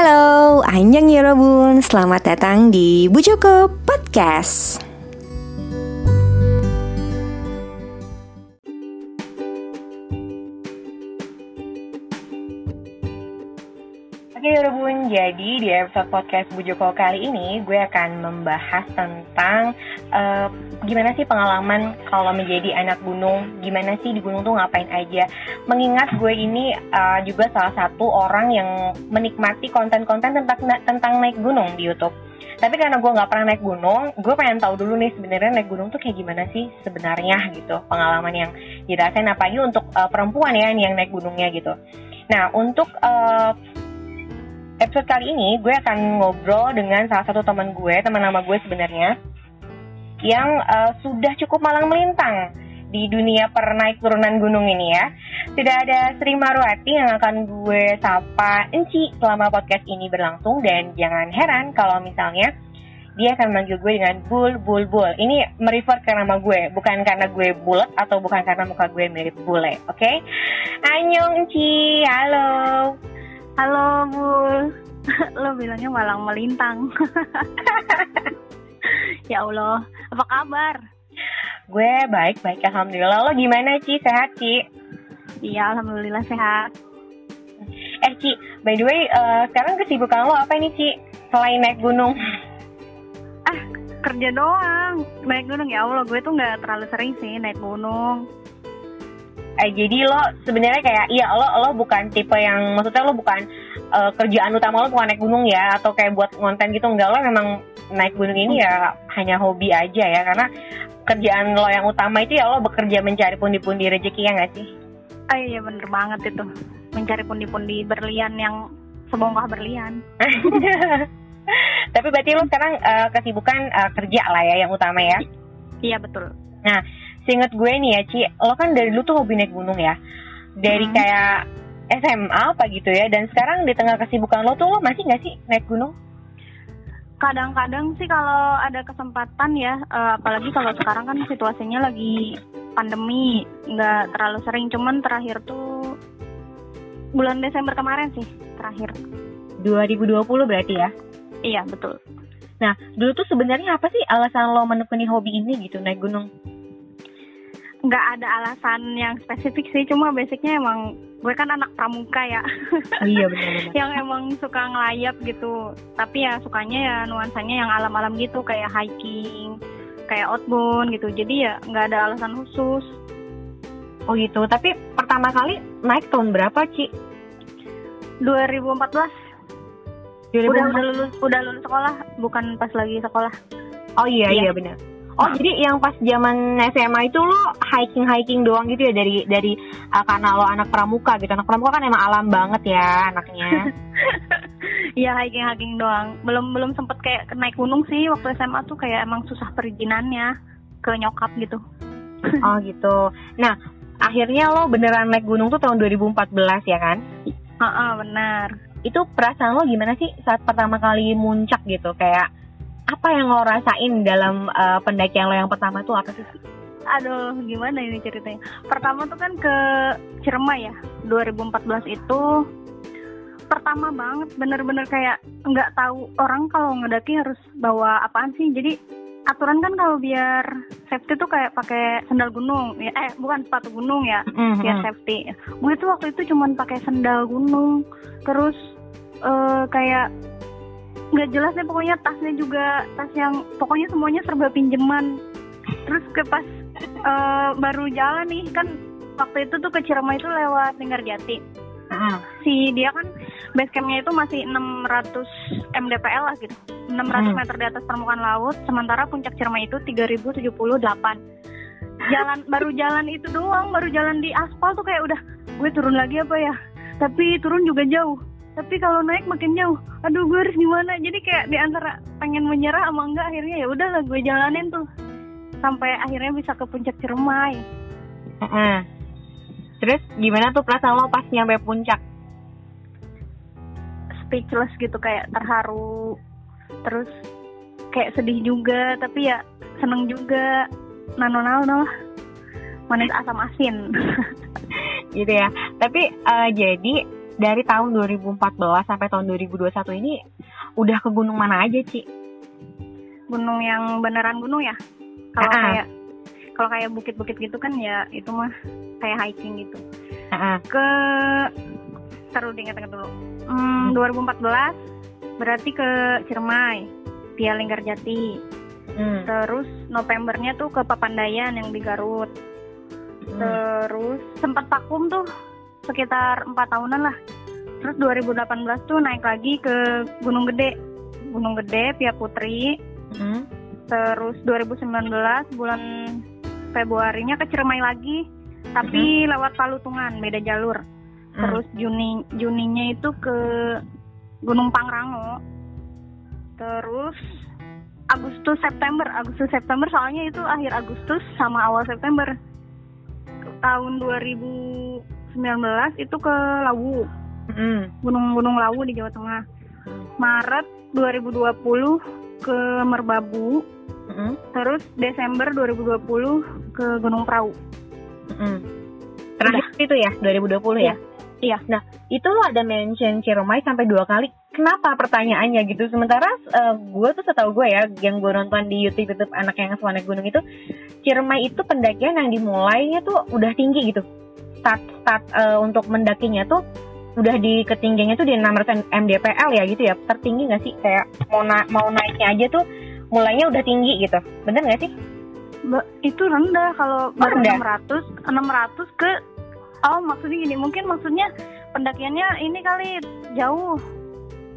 Halo, Anjang Yorobun, selamat datang di Bu Joko Podcast. Jadi di episode podcast Bu Joko kali ini gue akan membahas tentang uh, gimana sih pengalaman kalau menjadi anak gunung, gimana sih di gunung tuh ngapain aja. Mengingat gue ini uh, juga salah satu orang yang menikmati konten-konten tentang tentang naik gunung di YouTube. Tapi karena gue nggak pernah naik gunung, gue pengen tahu dulu nih sebenarnya naik gunung tuh kayak gimana sih sebenarnya gitu pengalaman yang dirasain apalagi untuk uh, perempuan ya yang naik gunungnya gitu. Nah untuk uh, episode kali ini gue akan ngobrol dengan salah satu teman gue, teman nama gue sebenarnya, yang uh, sudah cukup malang melintang di dunia per naik turunan gunung ini ya. Tidak ada Sri Marwati yang akan gue sapa Enci selama podcast ini berlangsung dan jangan heran kalau misalnya dia akan manggil gue dengan Bul Bul Bul. Ini merefer ke nama gue, bukan karena gue bulat atau bukan karena muka gue mirip bule, oke? Okay? Anyong Enci, halo. Halo Bul, lo bilangnya malang melintang. ya Allah, apa kabar? Gue baik-baik, Alhamdulillah. Lo gimana Ci? Sehat Ci? Iya, Alhamdulillah sehat. Eh Ci, by the way, uh, sekarang kesibukan lo apa nih Ci? Selain naik gunung? Ah, kerja doang. Naik gunung ya Allah, gue tuh nggak terlalu sering sih naik gunung eh, jadi lo sebenarnya kayak iya lo lo bukan tipe yang maksudnya lo bukan uh, kerjaan utama lo bukan naik gunung ya atau kayak buat konten gitu enggak lo memang naik gunung ini ya hanya hobi aja ya karena kerjaan lo yang utama itu ya lo bekerja mencari pundi-pundi rezeki ya nggak sih? Ah iya bener banget itu mencari pundi-pundi berlian yang sebongkah berlian. Tapi berarti lo sekarang uh, kesibukan uh, kerja lah ya yang utama ya? Iya betul. Nah Seinget gue nih ya Ci, lo kan dari dulu tuh hobi naik gunung ya. Dari hmm. kayak SMA apa gitu ya. Dan sekarang di tengah kesibukan lo tuh lo masih nggak sih naik gunung? Kadang-kadang sih kalau ada kesempatan ya, uh, apalagi kalau sekarang kan situasinya lagi pandemi, nggak terlalu sering. Cuman terakhir tuh bulan Desember kemarin sih terakhir. 2020 berarti ya? Iya betul. Nah dulu tuh sebenarnya apa sih alasan lo menekuni hobi ini gitu naik gunung? Nggak ada alasan yang spesifik sih cuma basicnya emang gue kan anak pramuka ya. Oh, iya benar yang emang suka ngelayap gitu. Tapi ya sukanya ya nuansanya yang alam-alam gitu kayak hiking kayak outbound gitu. Jadi ya nggak ada alasan khusus. Oh gitu. Tapi pertama kali naik tahun berapa Ci? 2014 2014. Udah, udah lulus udah lulus sekolah bukan pas lagi sekolah. Oh iya iya, iya benar Oh nah. jadi yang pas zaman SMA itu lo hiking hiking doang gitu ya dari dari uh, karena lo anak pramuka gitu anak pramuka kan emang alam banget ya anaknya. Iya hiking hiking doang belum belum sempet kayak naik gunung sih waktu SMA tuh kayak emang susah perizinannya ke nyokap gitu. oh gitu. Nah akhirnya lo beneran naik gunung tuh tahun 2014 ya kan? Ah uh -uh, benar. Itu perasaan lo gimana sih saat pertama kali muncak gitu kayak apa yang lo rasain dalam uh, pendakian lo yang pertama tuh apa sih? Aduh, gimana ini ceritanya? Pertama tuh kan ke Ciremai ya, 2014 itu pertama banget bener-bener kayak nggak tahu orang kalau ngedaki harus bawa apaan sih jadi aturan kan kalau biar safety tuh kayak pakai sendal gunung ya eh bukan sepatu gunung ya mm-hmm. biar safety gue tuh waktu itu cuman pakai sendal gunung terus uh, kayak nggak jelas deh pokoknya tasnya juga tas yang pokoknya semuanya serba pinjeman. Terus ke pas uh, baru jalan nih kan waktu itu tuh ke Ciremai itu lewat Jati. Uh. si dia kan base campnya itu masih 600 mdpl lah gitu. 600 uh. meter di atas permukaan laut sementara puncak Ciremai itu 3078 jalan baru jalan itu doang baru jalan di aspal tuh kayak udah gue turun lagi apa ya? Tapi turun juga jauh tapi kalau naik makin jauh. Aduh gue harus gimana? Jadi kayak di antara pengen menyerah sama enggak akhirnya ya udahlah gue jalanin tuh. Sampai akhirnya bisa ke puncak Ciremai. Uh -uh. terus gimana tuh perasaan lo pas nyampe puncak? Speechless gitu kayak terharu. Terus kayak sedih juga tapi ya seneng juga. Nano nano manis asam asin. Gitu ya. Tapi uh, jadi dari tahun 2014 sampai tahun 2021 ini udah ke gunung mana aja, Ci? Gunung yang beneran gunung ya? Kalau kayak kalau kayak bukit-bukit gitu kan ya itu mah kayak hiking gitu. Heeh. Ke taruh diingat-ingat dulu. Hmm, 2014 berarti ke Ciremai, via Linggarjati. Hmm. Terus Novembernya tuh ke Papandayan yang di Garut. Hmm. Terus sempat vakum tuh sekitar empat tahunan lah. Terus 2018 tuh naik lagi ke Gunung Gede. Gunung Gede, Pia Putri. Hmm. Terus 2019 bulan Februarinya ke Ciremai lagi. Tapi lewat Palutungan, beda jalur. Hmm. Terus Juni Juninya itu ke Gunung Pangrango. Terus Agustus September, Agustus September soalnya itu akhir Agustus sama awal September. Tahun 2019 itu ke Lawu, Hmm. Gunung-gunung Lawu di Jawa Tengah. Maret 2020 ke Merbabu, Hmm. terus Desember 2020 ke Gunung Prau. Hmm. Terakhir itu ya 2020 ya? Iya. Nah, itu lo ada mention Ciremai sampai dua kali. Kenapa pertanyaannya gitu? Sementara gue tuh setahu gue ya, yang gue nonton di YouTube YouTube anak yang naik gunung itu, Ciremai itu pendakian yang dimulainya tuh udah tinggi gitu. Start start eh, untuk mendakinya tuh udah di ketinggiannya tuh di 600 mdpl ya gitu ya. Tertinggi nggak sih? Kayak mau na- mau naiknya aja tuh mulainya udah tinggi gitu. Bener nggak sih? Ba- itu rendah kalau baru rendah? 600 600 ke oh maksudnya gini mungkin maksudnya pendakiannya ini kali jauh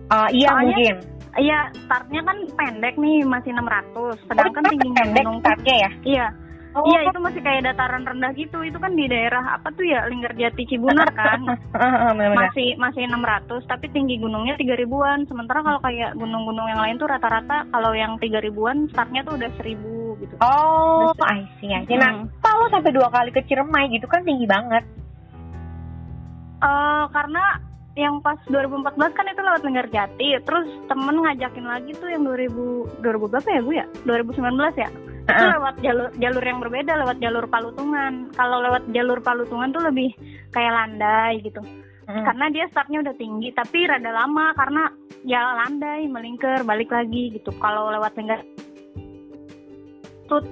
Ah, iya Soalnya- mungkin. iya startnya kan pendek nih masih 600 sedangkan Oh, tingginya pendek gunung startnya ya? iya Oh, iya itu masih kayak dataran rendah gitu itu kan di daerah apa tuh ya Linggarjati Cibunar kan masih masih 600 tapi tinggi gunungnya 3000-an sementara kalau kayak gunung-gunung yang lain tuh rata-rata kalau yang 3000-an startnya tuh udah 1000 gitu Oh, Terus- I see, I see. Nah, Hmm. kalau sampai dua kali ke Ciremai gitu kan tinggi banget. Eh, karena yang pas 2014 kan itu lewat Linggarjati, terus temen ngajakin lagi tuh yang 2000 2000 berapa ya bu ya? 2019 ya? Itu lewat jalur jalur yang berbeda, lewat jalur Palutungan. Kalau lewat jalur Palutungan tuh lebih kayak landai gitu. Hmm. Karena dia startnya udah tinggi, tapi rada lama karena ya landai, melingkar, balik lagi gitu. Kalau lewat Linggar tut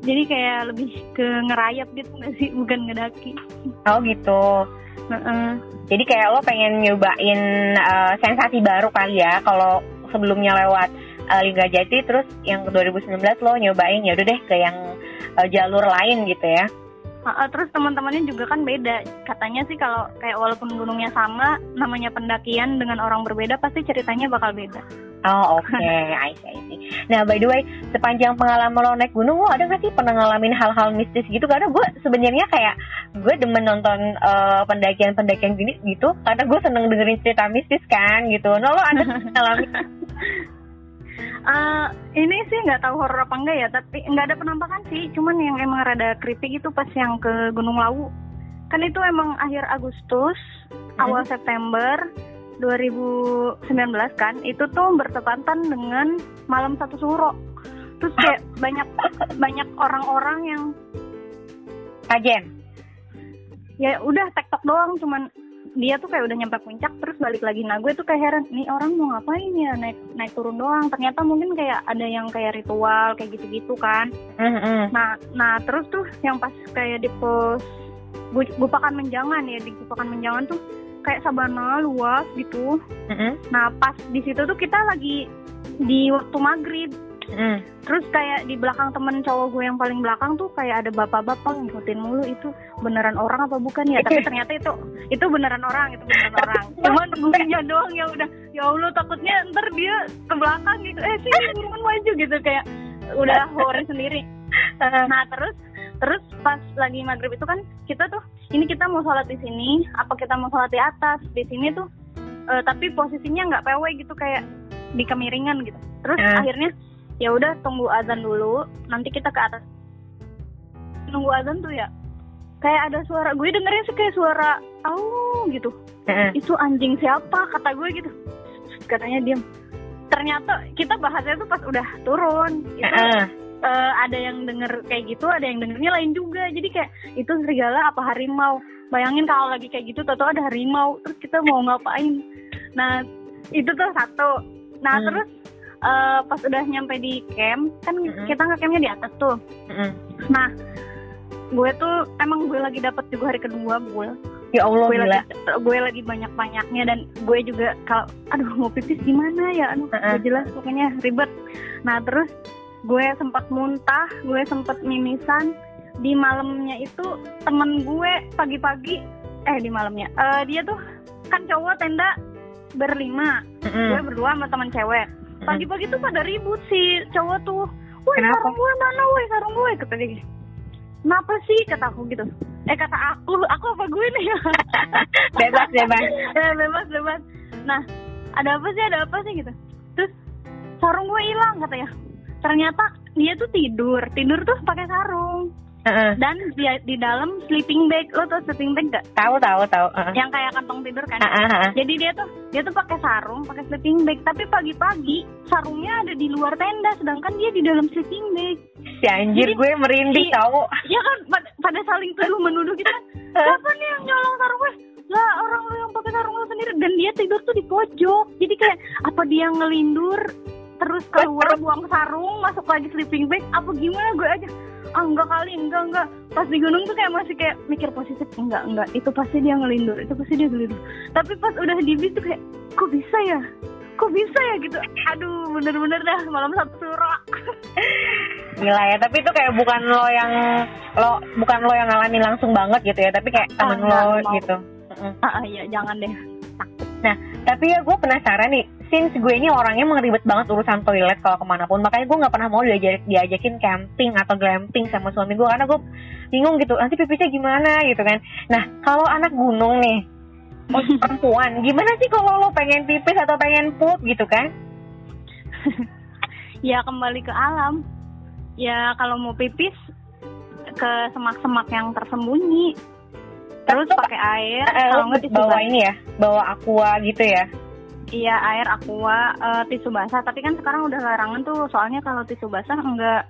jadi kayak lebih ke ngerayap gitu nggak sih, bukan ngedaki. Oh gitu. Heeh. Jadi kayak lo pengen nyobain eh, sensasi baru kali ya. Kalau sebelumnya lewat uh, Jati, terus yang ke 2019 lo nyobain ya udah deh ke yang eh, jalur lain gitu ya. Heeh, terus teman-temannya juga kan beda. Katanya sih kalau kayak walaupun gunungnya sama, namanya pendakian dengan orang berbeda pasti ceritanya bakal beda. Oh oke, I see, I see. Nah by the way, sepanjang pengalaman lo naik gunung, lo ada gak sih pernah ngalamin hal-hal mistis gitu? Karena gue sebenarnya kayak gue demen nonton eh, pendakian-pendakian gini gitu, karena gue seneng dengerin cerita mistis kan gitu. Nah lo ada ngalamin? Eh, ini sih nggak tahu horor apa enggak ya, tapi nggak ada penampakan sih. Cuman yang emang rada creepy gitu pas yang ke Gunung Lawu. Kan itu emang akhir Agustus, awal September 2019 kan. Itu tuh bertepatan dengan malam satu suro. Terus kayak banyak banyak orang-orang yang Kajen. ya udah tektok doang cuman dia tuh kayak udah nyampe puncak terus balik lagi. Nah gue tuh kayak heran nih orang mau ngapain ya? Naik naik turun doang. Ternyata mungkin kayak ada yang kayak ritual kayak gitu-gitu kan. Mm-mm. nah nah terus tuh yang pas kayak di pos Gu- Gupakan Menjangan ya di Gupakan Menjangan tuh kayak sabana luas gitu. Mm-mm. nah pas di situ tuh kita lagi di waktu maghrib Mm. Terus kayak di belakang temen cowok gue yang paling belakang tuh kayak ada bapak-bapak ngikutin mulu itu beneran orang apa bukan ya? Tapi ternyata itu itu beneran orang, itu beneran orang. Cuman gue doang ya udah ya Allah takutnya ntar dia ke belakang gitu. Eh sini buruan maju gitu kayak udah horor sendiri. Nah terus terus pas lagi maghrib itu kan kita tuh ini kita mau sholat di sini apa kita mau sholat di atas di sini tuh eh, tapi posisinya nggak PW gitu kayak di kemiringan gitu. Terus Hmm. akhirnya ya udah tunggu azan dulu nanti kita ke atas. Nunggu azan tuh ya kayak ada suara gue dengerin sih kayak suara oh gitu. Itu anjing siapa? kata gue gitu. Katanya diam ternyata kita bahasnya tuh pas udah turun. Itu eh, ada yang denger kayak gitu ada yang dengernya lain juga. Jadi kayak itu serigala apa harimau? Bayangin kalau lagi kayak gitu tau ada harimau terus kita mau ngapain? Nah itu tuh satu. Nah Hmm. terus eh, pas udah nyampe di camp kan Mm-mm. kita ngecampnya di atas tuh Mm-mm. nah gue tuh emang gue lagi dapet juga hari kedua gue Ya Allah gue gila. lagi gue lagi banyak banyaknya dan gue juga kalau aduh mau pipis gimana ya aduh Heeh. gak jelas pokoknya ribet nah terus gue sempat muntah gue sempat mimisan di malamnya itu temen gue pagi-pagi eh di malamnya eh, dia tuh kan cowok tenda berlima Mm-mm. gue berdua sama teman cewek pagi-pagi tuh pada ribut si cowok tuh woi sarung gue mana woi sarung gue? Kata dia kenapa sih? Kata aku gitu. Eh kata aku aku apa gue nih? Bebas bebas. eh, bebas bebas. Nah ada apa sih ada apa sih gitu. Terus sarung gue hilang katanya ternyata dia tuh tidur tidur tuh pakai sarung Dan dia di dalam sleeping bag. Lo tau sleeping bag gak Tahu tahu tahu. Heeh. yang kayak kantong tidur kan? Heeh. jadi dia tuh dia tuh pakai sarung pakai sleeping bag. Tapi pagi-pagi sarungnya ada di luar tenda sedangkan dia di dalam sleeping bag. Si anjir Jadi- gue merinding Iya. tahu. ya kan? Pada, pada saling tuduh menuduh kita siapa nih yang nyolong sarung gue? Lah orang lu yang pakai sarung lu sendiri. Dan dia tidur tuh di pojok. Jadi kayak apa dia ngelindur terus keluar buang sarung masuk lagi sleeping bag apa gimana gue aja ah enggak kali enggak enggak. Pas di gunung tuh kayak masih kayak mikir positif enggak enggak itu pasti dia ngelindur itu pasti dia ngelindur. Tapi pas udah di bis tuh kayak kok bisa ya? Kok bisa ya? Gitu. Aduh bener-bener dah malam satu surak Gila ya, tapi itu kayak bukan lo yang lo bukan lo yang ngalamin langsung banget gitu ya, tapi kayak Ah, temen enggak, lo mau. gitu. Mm-mm. ah iya jangan deh. Tapi ya gue penasaran nih, since gue ini orangnya emang ribet banget urusan toilet kalau ke mana pun, makanya gue nggak pernah mau diajak, diajakin camping atau glamping sama suami gue karena gue bingung gitu, nanti pipisnya gimana gitu kan. Nah kalau anak gunung nih, untuk perempuan, gimana sih kalau lo pengen pipis atau pengen pup gitu kan? ya kembali ke alam ya kalau mau pipis ke semak-semak yang tersembunyi terus pakai air Eh, kalau nggak bawa ini ya, bawa aqua gitu ya? Iya air aqua eh, tisu basah tapi kan sekarang udah larangan tuh soalnya kalau tisu basah nggak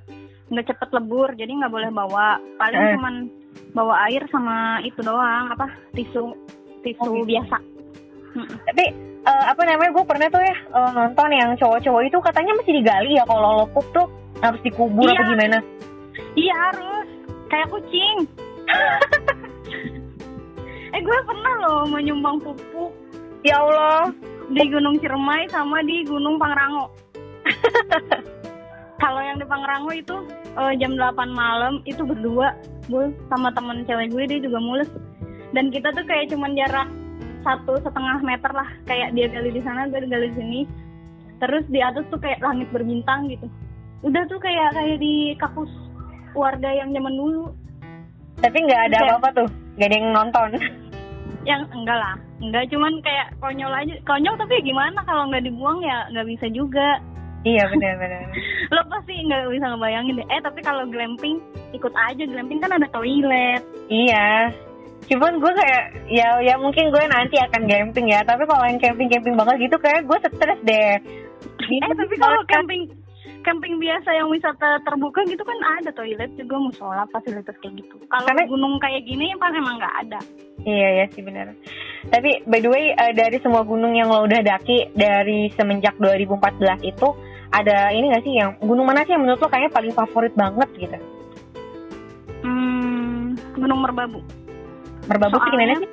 nggak cepet lebur jadi nggak boleh bawa paling Eh. cuman bawa air sama itu doang apa tisu tisu Oh, gitu. biasa Mm-mm. Tapi eh, apa namanya gue pernah tuh ya eh, nonton yang cowok-cowok itu katanya masih digali ya kalau lo pup tuh harus dikubur Iya. apa gimana? iya harus kayak kucing eh gue pernah loh menyumbang pupuk Ya Allah. Di Gunung Ciremai sama di Gunung Pangrango. Kalau yang di Pangrango itu eh, jam 8 malam itu berdua, gue sama temen cewek gue dia juga mules. Dan kita tuh kayak cuman jarak satu setengah meter lah, kayak dia gali di sana, gue gali di sini. Terus di atas tuh kayak langit berbintang gitu. Udah tuh kayak kayak di kampus warga yang zaman dulu. Tapi nggak ada apa-apa tuh, nggak ada yang nonton. Yang enggak lah, enggak cuman kayak konyol aja. Konyol tapi gimana kalau nggak dibuang ya nggak bisa juga. iya benar-benar. lo pasti nggak bisa ngebayangin deh eh tapi kalau glamping ikut aja glamping kan ada toilet Iya. Cuman gue kayak ya ya mungkin gue nanti akan camping ya. Tapi kalau yang camping-camping banget gitu kayak gue stres deh. eh tapi kalau camping camping biasa yang wisata terbuka gitu kan ada toilet juga musola fasilitas kayak gitu kalau Karena- gunung kayak gini kan emang nggak ada Iya ya sih benar. Tapi by the way eh, dari semua gunung yang lo udah daki dari semenjak 2014 itu ada ini gak sih yang gunung mana sih yang menurut lo kayaknya paling favorit banget gitu? hmm, gunung merbabu Merbabu sih gimana Soalnya- sih?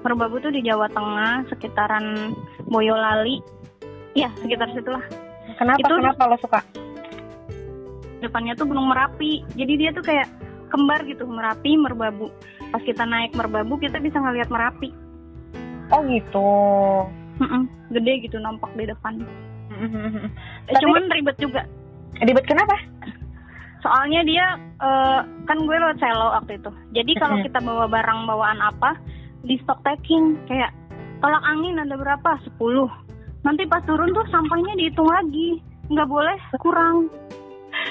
merbabu tuh di Jawa Tengah sekitaran Boyolali ya sekitar situlah Kenapa Itu- kenapa lo suka? depannya tuh gunung Merapi jadi dia tuh kayak kembar gitu Merapi Merbabu pas kita naik Merbabu kita bisa ngelihat Merapi Oh gitu. Mm-mm, gede gitu nampak di depan. Eh, Tapi- Cuman ribet juga. Ribet kenapa? Soalnya dia eh, kan gue lewat selo waktu itu. Jadi kalau kita bawa barang bawaan apa di stock taking kayak tolak angin ada berapa? 10. Nanti pas turun tuh sampahnya dihitung lagi. nggak boleh kurang.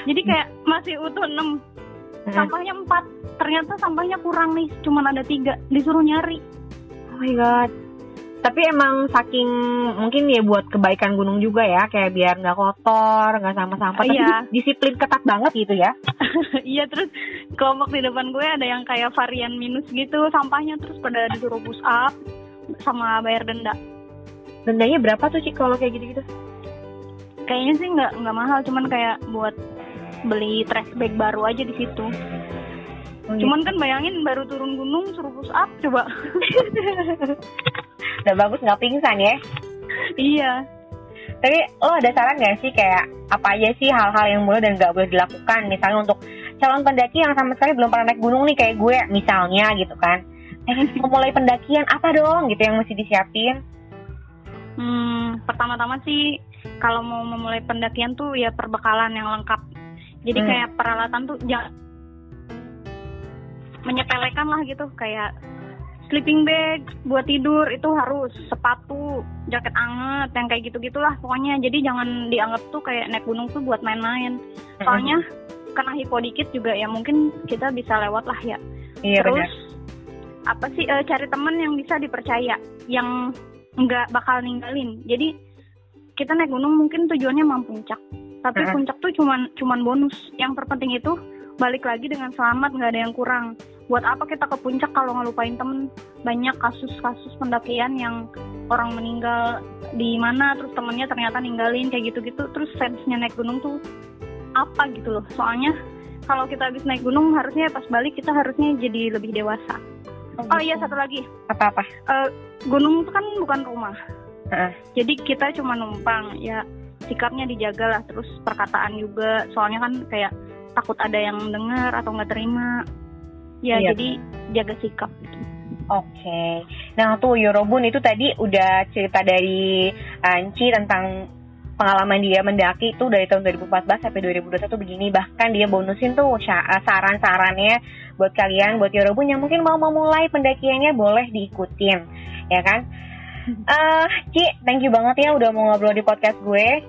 Jadi kayak masih utuh 6. Sampahnya 4. Ternyata sampahnya kurang nih, cuman ada tiga Disuruh nyari. Oh my god. tapi emang saking mungkin ya buat kebaikan gunung juga ya kayak biar nggak kotor nggak sama sampah tapi Iya. disiplin ketat banget gitu ya iya terus kelompok di depan gue ada yang kayak varian minus gitu sampahnya terus pada disuruh push up sama bayar denda dendanya berapa tuh sih kalau kayak gitu gitu kayaknya sih nggak nggak mahal cuman kayak buat beli trash bag baru aja di situ. Cuman kan bayangin baru turun gunung suruh push up coba. Udah bagus nggak pingsan ya? Iya. Tapi lo ada saran nggak sih kayak apa aja sih hal-hal yang boleh dan nggak boleh dilakukan? Misalnya untuk calon pendaki yang sama sekali belum pernah naik gunung nih kayak gue misalnya gitu kan. Pengen memulai pendakian apa dong gitu yang mesti disiapin Hmm, pertama-tama sih kalau mau memulai pendakian tuh ya perbekalan yang lengkap. Jadi Hmm. kayak peralatan tuh jangan menyepelekan lah gitu kayak sleeping bag buat tidur itu harus sepatu jaket anget yang kayak gitu gitulah pokoknya. Jadi jangan dianggap tuh kayak naik gunung tuh buat main-main. Soalnya kena hipo dikit juga ya mungkin kita bisa lewat lah ya. Iya terus benar. apa sih eh, cari teman yang bisa dipercaya yang nggak bakal ninggalin. Jadi kita naik gunung mungkin tujuannya mau puncak. Tapi Mm-mm. puncak tuh cuman cuman bonus. Yang terpenting itu balik lagi dengan selamat nggak ada yang kurang. Buat apa kita ke puncak kalau ngelupain temen? Banyak kasus-kasus pendakian yang orang meninggal di mana terus temennya ternyata ninggalin kayak gitu-gitu. Terus sense-nya naik gunung tuh apa gitu loh. Soalnya kalau kita habis naik gunung harusnya pas balik kita harusnya jadi lebih dewasa Oh iya satu lagi, apa apa Eh, gunung itu kan bukan rumah. Heeh. Jadi kita cuma numpang, ya sikapnya dijaga lah, terus perkataan juga. Soalnya kan kayak takut ada yang dengar atau nggak terima. Ya Iya. jadi jaga sikap. gitu. Oke, nah tuh Yorobun itu tadi udah cerita dari Anci tentang pengalaman dia mendaki itu dari tahun 2014 sampai 2021 begini. Bahkan dia bonusin tuh eh, saran-sarannya buat kalian buat Yorobun yang mungkin mau memulai pendakiannya boleh diikutin ya kan? Eh Ci thank you banget ya udah mau ngobrol di podcast gue.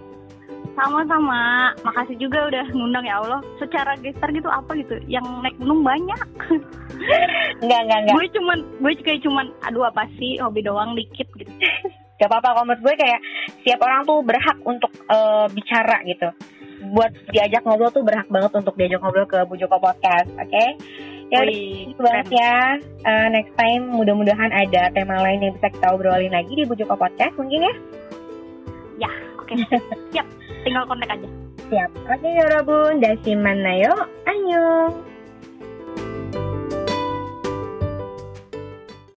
Sama-sama, makasih juga udah ngundang ya Allah. Secara gestar gitu apa gitu, yang naik gunung banyak. enggak enggak enggak gue cuman, gue kayak cuman, aduh apa sih, hobi doang dikit gitu. gak apa-apa kalau menurut gue kayak setiap orang tuh berhak untuk eh, bicara gitu buat diajak ngobrol tuh berhak banget untuk diajak ngobrol ke Bujoko Podcast oke ya Wih, Thank you banget ya. Eh, next time mudah-mudahan ada tema lain yang bisa kita obrolin lagi di Bujoko Podcast mungkin ya. Ya, oke. Siap, tinggal kontak aja. Siap. Oke, Yorobun. Dasiman nayo. Annyeong.